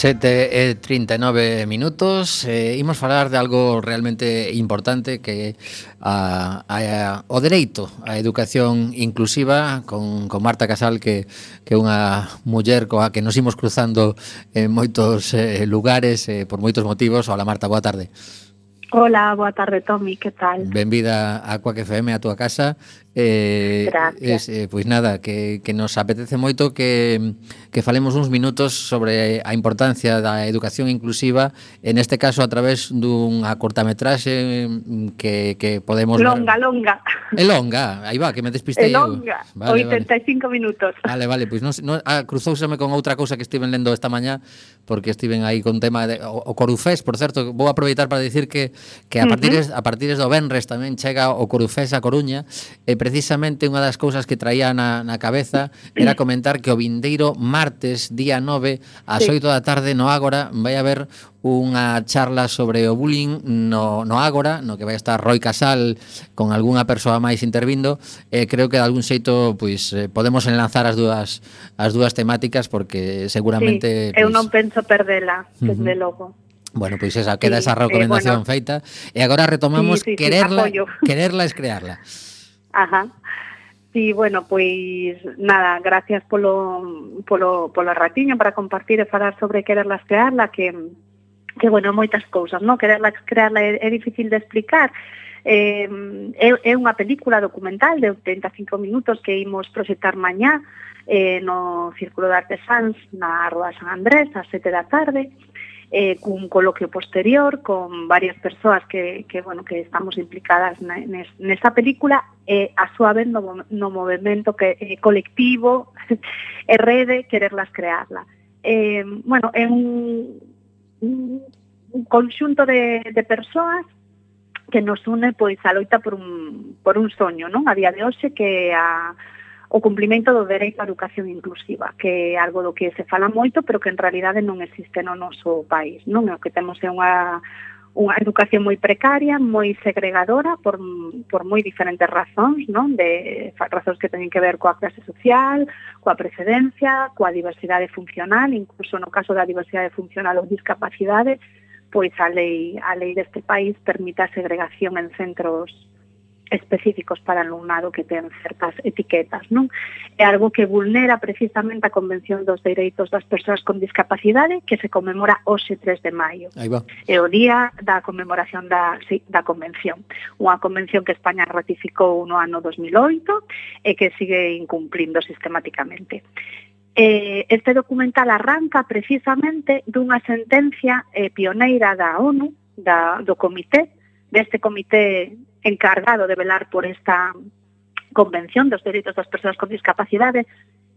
7 e 39 minutos eh, Imos falar de algo realmente importante Que a, a, o dereito á educación inclusiva Con, con Marta Casal que, que é unha muller coa que nos imos cruzando En moitos eh, lugares eh, por moitos motivos Hola Marta, boa tarde Hola, boa tarde Tommy, que tal? Benvida a Coac FM, a túa casa Eh, es, eh, pois nada, que, que nos apetece moito que, que falemos uns minutos sobre a importancia da educación inclusiva en este caso a través dunha cortametraxe mm, que, que podemos... Longa, ver... longa. É longa, aí va, que me despistei eu. longa, vale, 85 vale. minutos. Vale, vale, pois non, non, ah, cruzouseme con outra cousa que estiven lendo esta mañá porque estiven aí con tema de, o, o Corufés, por certo, vou aproveitar para dicir que, que a partir, uh -huh. a partir do Benres tamén chega o Corufés a Coruña e eh, precisamente unha das cousas que traía na, na cabeza era comentar que o vindeiro martes, día 9, ás sí. 8 da tarde no Ágora, vai haber unha charla sobre o bullying no, no Ágora, no que vai estar Roi Casal con algunha persoa máis intervindo, eh, creo que de algún xeito pois eh, podemos enlazar as dúas as dúas temáticas porque seguramente sí, pois... eu non penso perdela, desde uh -huh. logo. Bueno, pois esa queda sí, esa eh, recomendación eh, bueno, feita e agora retomamos sí, sí, quererla sí, quererla es crearla. Ajá. Sí, bueno, pois nada, gracias polo, polo, polo ratiño para compartir e falar sobre quererlas crearla, que, que bueno, moitas cousas, non? Quererlas crearla é, é difícil de explicar, eh, é, é unha película documental de 85 minutos que imos proxectar mañá eh, no Círculo de Artesans na Rúa San Andrés a sete da tarde eh, cun coloquio posterior con varias persoas que, que, bueno, que estamos implicadas na, nes, nesa película e eh, a súa vez no, no movimento que, eh, colectivo e rede quererlas crearla. Eh, bueno, é un, un conxunto de, de persoas que nos une pois a loita por un, por un soño, non? A día de hoxe que a, o cumplimento do dereito á educación inclusiva, que é algo do que se fala moito, pero que en realidade non existe no noso país. Non é o que temos é unha unha educación moi precaria, moi segregadora por, por moi diferentes razóns, non? De razóns que teñen que ver coa clase social, coa precedencia, coa diversidade funcional, incluso no caso da diversidade funcional ou discapacidade, pois a lei a lei deste país permite a segregación en centros específicos para alumnado que ten certas etiquetas, non? É algo que vulnera precisamente a Convención dos Dereitos das Persoas con Discapacidade que se conmemora hoxe 3 de maio. Aí va. É o día da conmemoración da, sí, da Convención. Unha convención que España ratificou no ano 2008 e que sigue incumplindo sistemáticamente. Eh, este documental arranca precisamente dunha sentencia eh, pioneira da ONU, da, do comité deste comité encargado de velar por esta Convención dos Dereitos das Persoas con Discapacidade,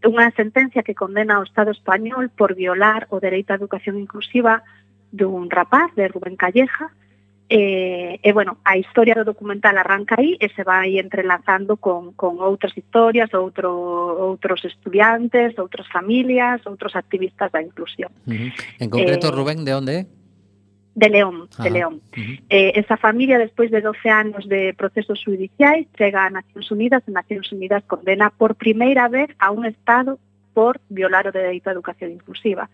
unha sentencia que condena ao Estado español por violar o dereito á educación inclusiva dun rapaz, de Rubén Calleja, eh, E, eh, eh, bueno, a historia do documental arranca aí e se vai entrelazando con, con outras historias, outro, outros estudiantes, outras familias, outros activistas da inclusión. Uh -huh. En concreto, eh, Rubén, de onde é? De León, ah, de León. Uh -huh. eh, esa familia, despois de 12 anos de procesos judiciais, chega a Nacións Unidas e Nacións Unidas condena por primeira vez a un Estado por violar o dereito á educación inclusiva.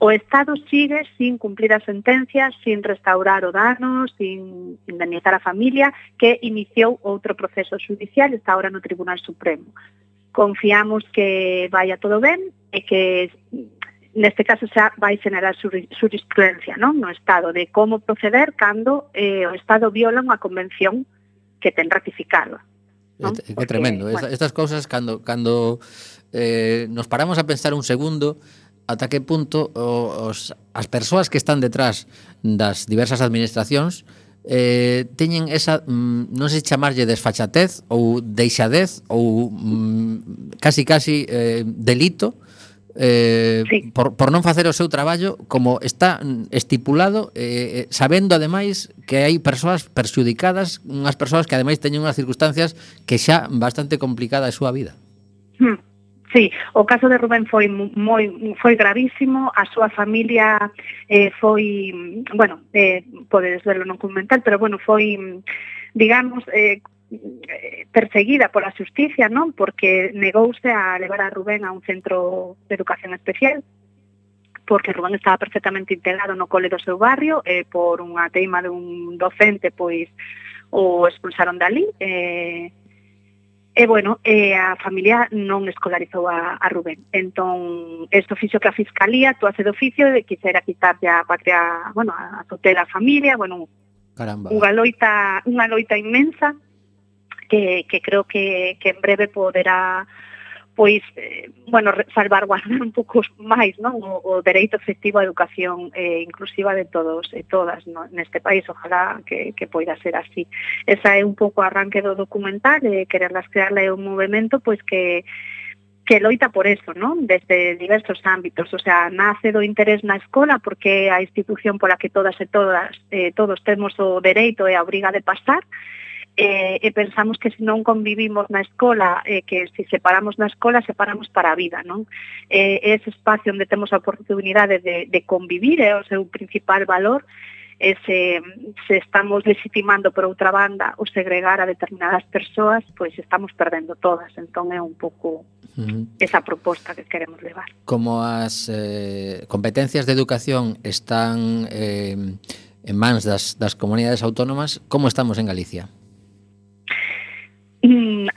O Estado sigue sin cumplir a sentencia, sin restaurar o dano, sin indemnizar a familia, que iniciou outro proceso judicial, está ahora no Tribunal Supremo. Confiamos que vaya todo ben e que neste caso xa vai generar jurisprudencia non? no Estado de como proceder cando eh, o Estado viola unha convención que ten ratificado. Non? Que Porque, tremendo. Bueno. Esta, estas cousas, cando, cando eh, nos paramos a pensar un segundo, ata que punto os, as persoas que están detrás das diversas administracións eh, teñen esa, mm, non sei chamarlle desfachatez ou deixadez ou mm, casi casi eh, delito eh, sí. por, por non facer o seu traballo como está estipulado eh, eh, sabendo ademais que hai persoas perxudicadas unhas persoas que ademais teñen unhas circunstancias que xa bastante complicada a súa vida hmm. Sí, o caso de Rubén foi moi foi gravísimo, a súa familia eh, foi, bueno, eh, podedes verlo no documental, pero bueno, foi digamos, eh, Eh, perseguida pola justicia, non? Porque negouse a levar a Rubén a un centro de educación especial porque Rubén estaba perfectamente integrado no cole do seu barrio e por unha teima dun docente pois o expulsaron dali e, e bueno, e a familia non escolarizou a, a Rubén entón, isto fixo que a Fiscalía actuase de oficio de quisera quitarlle a patria, bueno, a tutela a familia bueno, Caramba. unha loita unha loita inmensa que, que creo que, que en breve poderá pois, eh, bueno, salvaguardar un pouco máis non? O, o dereito efectivo á educación eh, inclusiva de todos e todas non? neste país, ojalá que, que poida ser así. Esa é un pouco o arranque do documental, eh, quererlas crearla é un movimento pois que que loita por eso, ¿no? Desde diversos ámbitos, o sea, nace do interés na escola porque a institución pola que todas e todas eh, todos temos o dereito e a obriga de pasar, eh, e pensamos que se non convivimos na escola, eh, que se separamos na escola, separamos para a vida, non? Eh, ese espacio onde temos a oportunidade de, de convivir é eh, o seu principal valor, e se, se estamos legitimando por outra banda o segregar a determinadas persoas, pois estamos perdendo todas, entón é un pouco esa proposta que queremos levar. Como as eh, competencias de educación están eh, en mans das, das comunidades autónomas, como estamos en Galicia?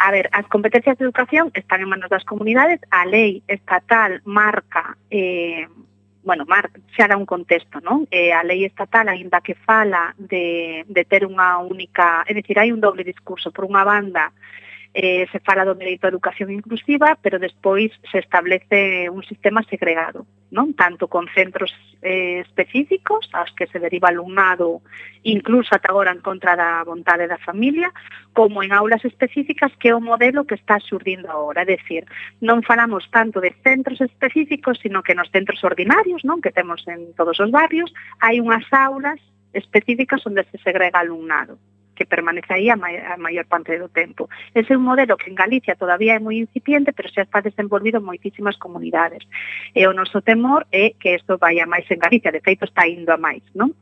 A ver, as competencias de educación están en manos das comunidades, a lei estatal marca eh, bueno, mar, xa dá un contexto, non? Eh, a lei estatal, aínda que fala de, de ter unha única... É dicir, hai un doble discurso. Por unha banda, eh, se fala do dereito a educación inclusiva, pero despois se establece un sistema segregado, non tanto con centros eh, específicos, aos que se deriva alumnado incluso ata agora en contra da vontade da familia, como en aulas específicas que é o modelo que está xurdindo agora. É dicir, non falamos tanto de centros específicos, sino que nos centros ordinarios, non que temos en todos os barrios, hai unhas aulas específicas onde se segrega alumnado que permanece aí a, mai, a maior parte do tempo. Ese é un modelo que en Galicia todavía é moi incipiente, pero xa está desenvolvido en moitísimas comunidades. E o noso temor é que isto vai a máis en Galicia, de feito está indo a máis, non?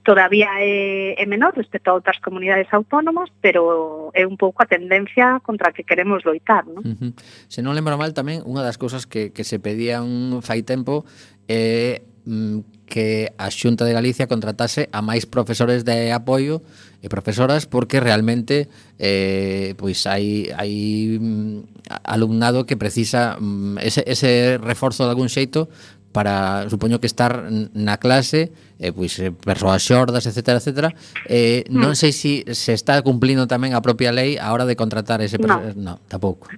Todavía é, é menor respecto a outras comunidades autónomas, pero é un pouco a tendencia contra a que queremos loitar, non? Uh -huh. Se non lembro mal tamén, unha das cousas que, que se pedían fai tempo é eh, que a Xunta de Galicia contratase a máis profesores de apoio e profesoras porque realmente eh, pois hai, hai mm, alumnado que precisa mm, ese, ese reforzo de algún xeito para, supoño que estar na clase, pois, eh, pois persoas xordas, etc, etc, eh, non hmm. sei se si se está cumplindo tamén a propia lei a hora de contratar ese... No, no tampouco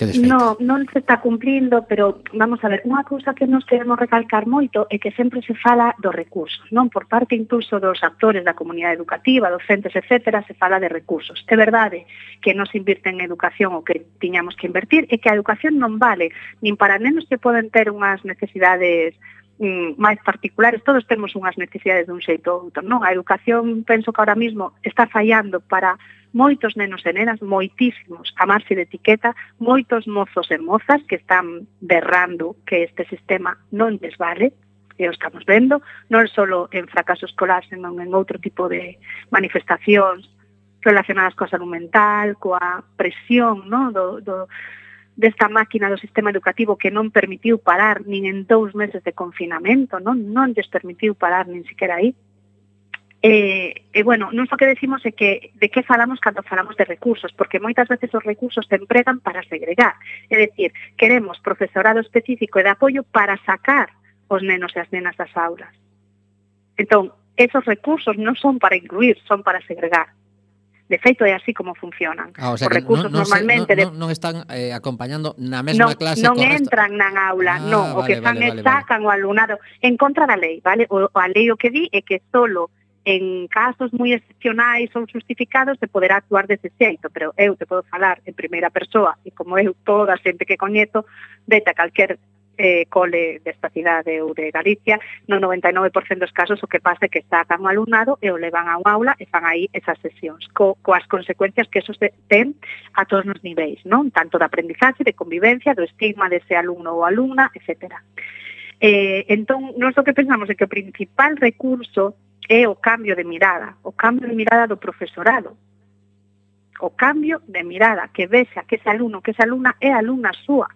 que desfeita. No, non se está cumplindo, pero vamos a ver, unha cousa que nos queremos recalcar moito é que sempre se fala dos recursos, non? Por parte incluso dos actores da comunidade educativa, docentes, etc., se fala de recursos. É verdade que non se invirte en educación o que tiñamos que invertir e que a educación non vale nin para nenos que poden ter unhas necesidades Mm, máis particulares, todos temos unhas necesidades dun xeito ou outro, non? A educación, penso que ahora mismo está fallando para moitos nenos e nenas, moitísimos, a marxe de etiqueta, moitos mozos e mozas que están berrando que este sistema non les vale, e o estamos vendo, non só en fracaso escolar, senón en outro tipo de manifestacións relacionadas coa salud mental, coa presión, non? Do, do, desta máquina do sistema educativo que non permitiu parar nin en dous meses de confinamento, non, non lles permitiu parar nin siquiera aí. E, e bueno, non só que decimos é que de que falamos cando falamos de recursos, porque moitas veces os recursos se empregan para segregar. É dicir, queremos profesorado específico e de apoio para sacar os nenos e as nenas das aulas. Entón, esos recursos non son para incluir, son para segregar. De feito, é así como funcionan. Ah, o sea, Os recursos non, non normalmente... Se, non, non, non están eh, acompañando na mesma non, clase... Non entran na aula, ah, non. Vale, o que fan vale, vale, sacan vale. o alumnado en contra da lei, vale? O, a lei o que di é que solo en casos moi excepcionais ou justificados se poderá actuar dese xeito, pero eu te podo falar en primeira persoa e como eu toda a xente que coñezo, a calquer eh, cole desta cidade ou de Galicia, no 99% dos casos o que pasa é que sacan o alumnado e o levan a unha aula e fan aí esas sesións, co, coas consecuencias que eso se ten a todos os niveis, non? Tanto da aprendizaxe, de convivencia, do estigma dese alumno ou alumna, etcétera. Eh, entón, nós o que pensamos é que o principal recurso é o cambio de mirada, o cambio de mirada do profesorado, o cambio de mirada, que vexa que ese alumno, que esa alumna é alumna súa,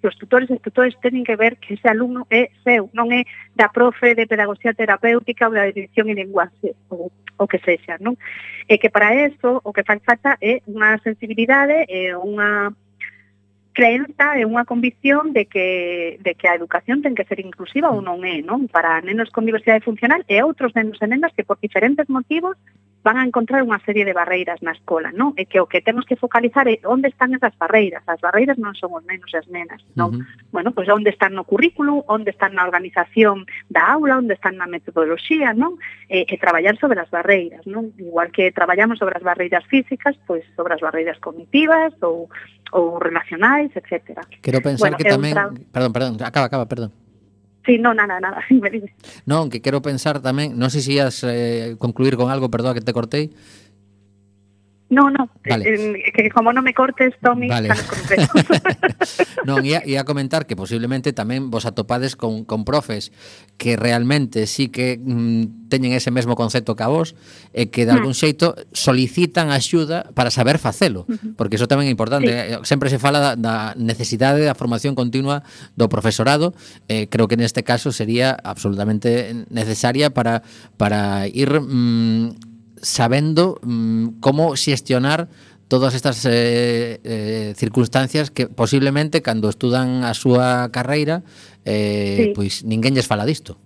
que os tutores e tutores teñen que ver que ese alumno é seu, non é da profe de pedagogía terapéutica ou da dirección e lenguaxe ou o que sexa, non? E que para eso o que fai falta é unha sensibilidade e unha creenza e unha convicción de que, de que a educación ten que ser inclusiva ou non é, non? Para nenos con diversidade funcional e outros nenos e nenas que por diferentes motivos van a encontrar unha serie de barreiras na escola, non? E que o que temos que focalizar é onde están esas barreiras. As barreiras non son os nenos e as nenas, non? Uh -huh. Bueno, pois onde están no currículo, onde están na organización da aula, onde están na metodoloxía, non? E, e traballar sobre as barreiras, non? Igual que traballamos sobre as barreiras físicas, pois sobre as barreiras cognitivas ou ou relacionais, etc. Quero pensar bueno, que tamén... Tra... Perdón, perdón, acaba, acaba, perdón. Sí, no, nada, nada, sí, me dices. Non, que quero pensar tamén, non sei se ias eh, concluir con algo, perdón, que te cortei, No, no, vale. eh, que como non me cortes, Tommy, vale. non, ia, ia comentar que posiblemente tamén vos atopades con, con profes que realmente sí que mm, teñen ese mesmo concepto que a vos e que de mm. algún xeito solicitan axuda para saber facelo, porque iso tamén é importante. Sí. Eh, sempre se fala da, da necesidade da formación continua do profesorado, eh, creo que neste caso sería absolutamente necesaria para, para ir... Mm, sabendo mm, como xestionar todas estas eh, eh, circunstancias que posiblemente cando estudan a súa carreira eh, sí. pois ninguén lles fala disto.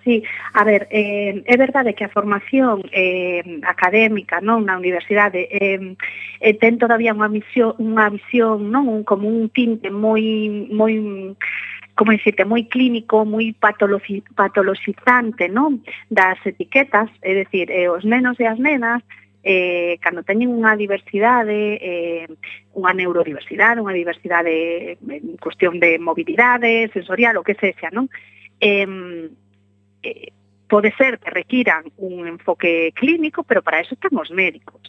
Sí, a ver, eh, é verdade que a formación eh, académica non na universidade eh, eh, ten todavía unha misión, unha visión non un, como un tinte moi moi como dicirte, moi clínico, moi patologizante, non? Das etiquetas, é dicir, eh, os nenos e as nenas eh, cando teñen unha diversidade, eh, unha neurodiversidade, unha diversidade eh, en cuestión de mobilidade, sensorial, o que sexa, non? Eh, eh, pode ser que requiran un enfoque clínico, pero para eso están os médicos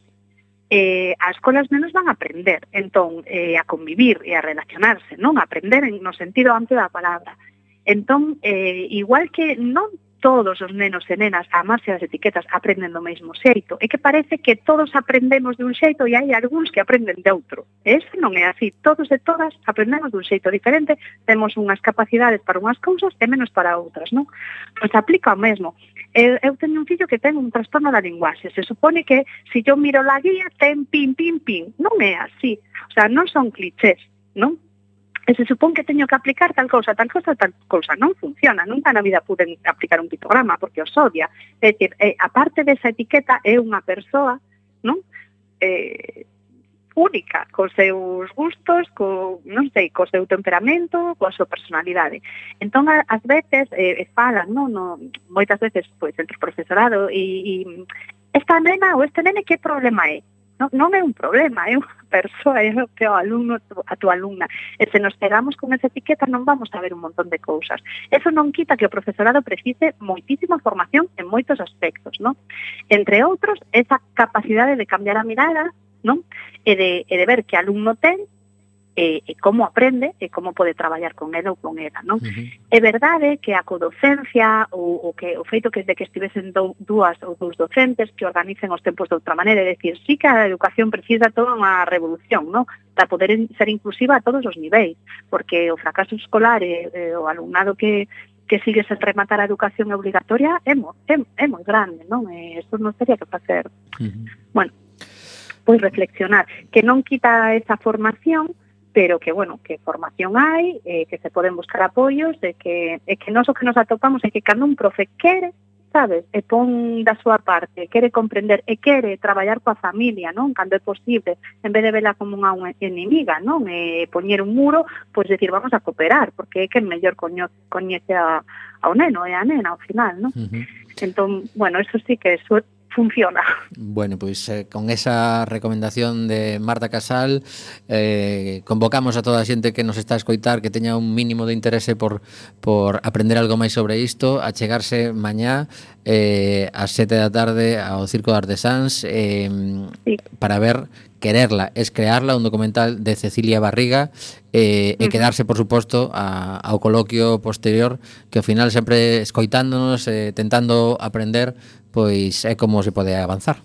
eh, as colas menos van a aprender, entón, eh, a convivir e a relacionarse, non? A aprender en, no sentido amplio da palabra. Entón, eh, igual que non todos os nenos e nenas, a amarse as etiquetas, aprenden do mesmo xeito. É que parece que todos aprendemos de un xeito e hai algúns que aprenden de outro. Ese non é así. Todos e todas aprendemos dun xeito diferente, temos unhas capacidades para unhas cousas e menos para outras, non? Pois aplica o mesmo. Eu, eu teño un fillo que ten un trastorno da linguaxe. Se supone que se si miro la guía ten pin, pin, pin. Non é así. O sea, non son clichés, non? E se supón que teño que aplicar tal cousa, tal cousa, tal cousa. Non funciona, nunca na vida pude aplicar un pictograma, porque os odia. É dicir, eh, aparte desa etiqueta, é unha persoa, non? Eh, única, cos seus gustos, co, non sei, co seu temperamento, coa súa personalidade. Entón, ás veces, eh, falan, non, no, moitas veces, pois, entre o profesorado e, e esta nena ou este nene que problema é? Non, non é un problema, é unha persoa, é o teu alumno, a tua alumna. E se nos pegamos con esa etiqueta non vamos a ver un montón de cousas. Eso non quita que o profesorado precise moitísima formación en moitos aspectos, non? Entre outros, esa capacidade de cambiar a mirada non? E de, e de ver que alumno ten eh, eh, e, e como aprende eh, e como pode traballar con ela ou con ela, non? Uh -huh. É verdade que a codocencia ou, o que o feito que de que estivesen do, dúas ou dous docentes que organicen os tempos de outra maneira, é dicir, sí que a educación precisa toda unha revolución, non? Para poder ser inclusiva a todos os niveis, porque o fracaso escolar e, e o alumnado que que sigue sen rematar a educación obligatoria é, mo, é, é moi grande, non? E isto non sería que facer. Uh -huh. Bueno, pois reflexionar, que non quita esa formación, pero que, bueno, que formación hai, eh, que se poden buscar apoios, de que, e que nós o que nos atopamos é que cando un profe quere, sabes, e pon da súa parte, quere comprender eh, e quere traballar coa familia, non? Cando é posible, en vez de vela como unha enemiga, non? E eh, poñer un muro, pois decir, vamos a cooperar, porque é que mellor coñece a, ao neno e a nena, ao final, non? Uh -huh. Entón, bueno, eso sí que é funciona. Bueno, pois pues, eh, con esa recomendación de Marta Casal eh, convocamos a toda a xente que nos está a escoitar que teña un mínimo de interese por, por aprender algo máis sobre isto a chegarse mañá eh, ás sete da tarde ao Circo de Artesáns eh, sí. para ver Quererla es crearla, un documental de Cecilia Barriga eh, e quedarse, por suposto, a, ao coloquio posterior que ao final sempre escoitándonos, eh, tentando aprender pois é como se pode avanzar.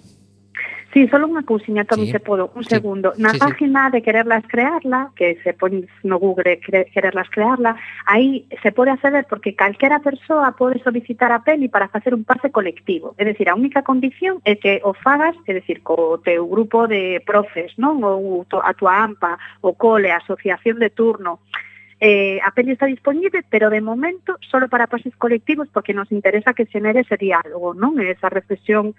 Sí, solo unha cousiña, Tomi, sí. se podo, un sí. segundo. Na sí, página sí. de quererlas crearla, que se pone no Google cre quererlas crearla, aí se pode acceder porque calquera persoa pode solicitar a peli para facer un pase colectivo. É dicir, a única condición é que o fagas, é dicir, co teu grupo de profes, non? Ou a tua AMPA, o cole, a asociación de turno, Eh, a peli está disponible, pero de momento solo para pases colectivos porque nos interesa que xenere ese diálogo, non? Esa reflexión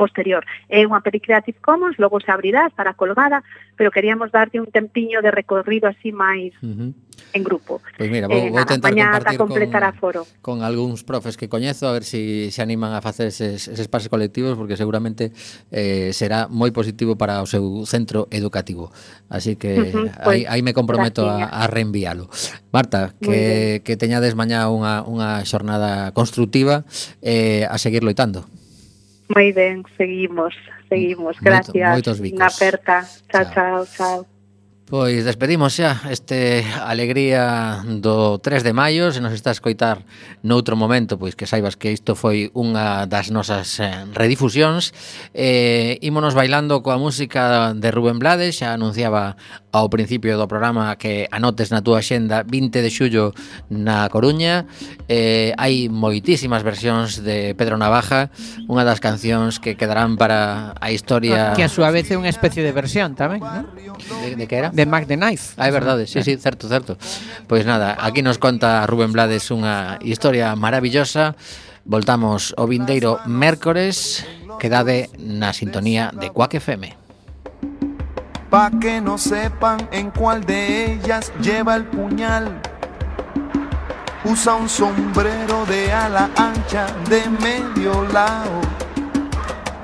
posterior. É unha peli Creative Commons, logo se abrirá, estará colgada, pero queríamos darte un tempiño de recorrido así máis uh -huh. en grupo. Pois pues mira, vou, eh, vou tentar compartir completar con, aforo. con algúns profes que coñezo, a ver se si se animan a facer eses, eses pases colectivos, porque seguramente eh, será moi positivo para o seu centro educativo. Así que uh -huh, pues, aí, me comprometo a, a reenvialo. Marta, que, que teñades mañá unha, unha xornada constructiva eh, a seguir loitando. Moi ben, seguimos, seguimos. Gracias. Moito, moitos bicos. Aperta. Chao, chao, chao. Pois despedimos xa este alegría do 3 de maio Se nos está a escoitar noutro momento Pois que saibas que isto foi unha das nosas eh, redifusións eh, Ímonos bailando coa música de Rubén Blades Xa anunciaba ao principio do programa que anotes na túa xenda 20 de xullo na Coruña. Eh, hai moitísimas versións de Pedro Navaja unha das cancións que quedarán para a historia ah, que a súa vez é unha especie de versión tamén ¿no? de, de que era? de Mac the Knife. Ah, é verdade, sí, sí, certo, certo. Pois nada, aquí nos conta Rubén Blades unha historia maravillosa. Voltamos o vindeiro mércores. Quedade na sintonía de Quack FM Pa' que no sepan en cuál de ellas lleva el puñal. Usa un sombrero de ala ancha de medio lado.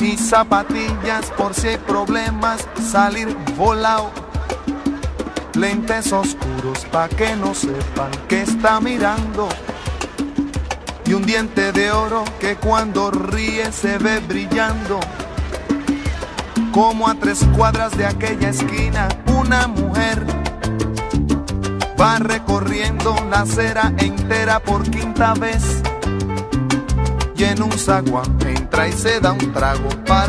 Y zapatillas por si hay problemas, salir volado. Lentes oscuros pa' que no sepan que está mirando. Y un diente de oro que cuando ríe se ve brillando. Como a tres cuadras de aquella esquina, una mujer va recorriendo la acera entera por quinta vez. Y en un zaguán entra y se da un trago para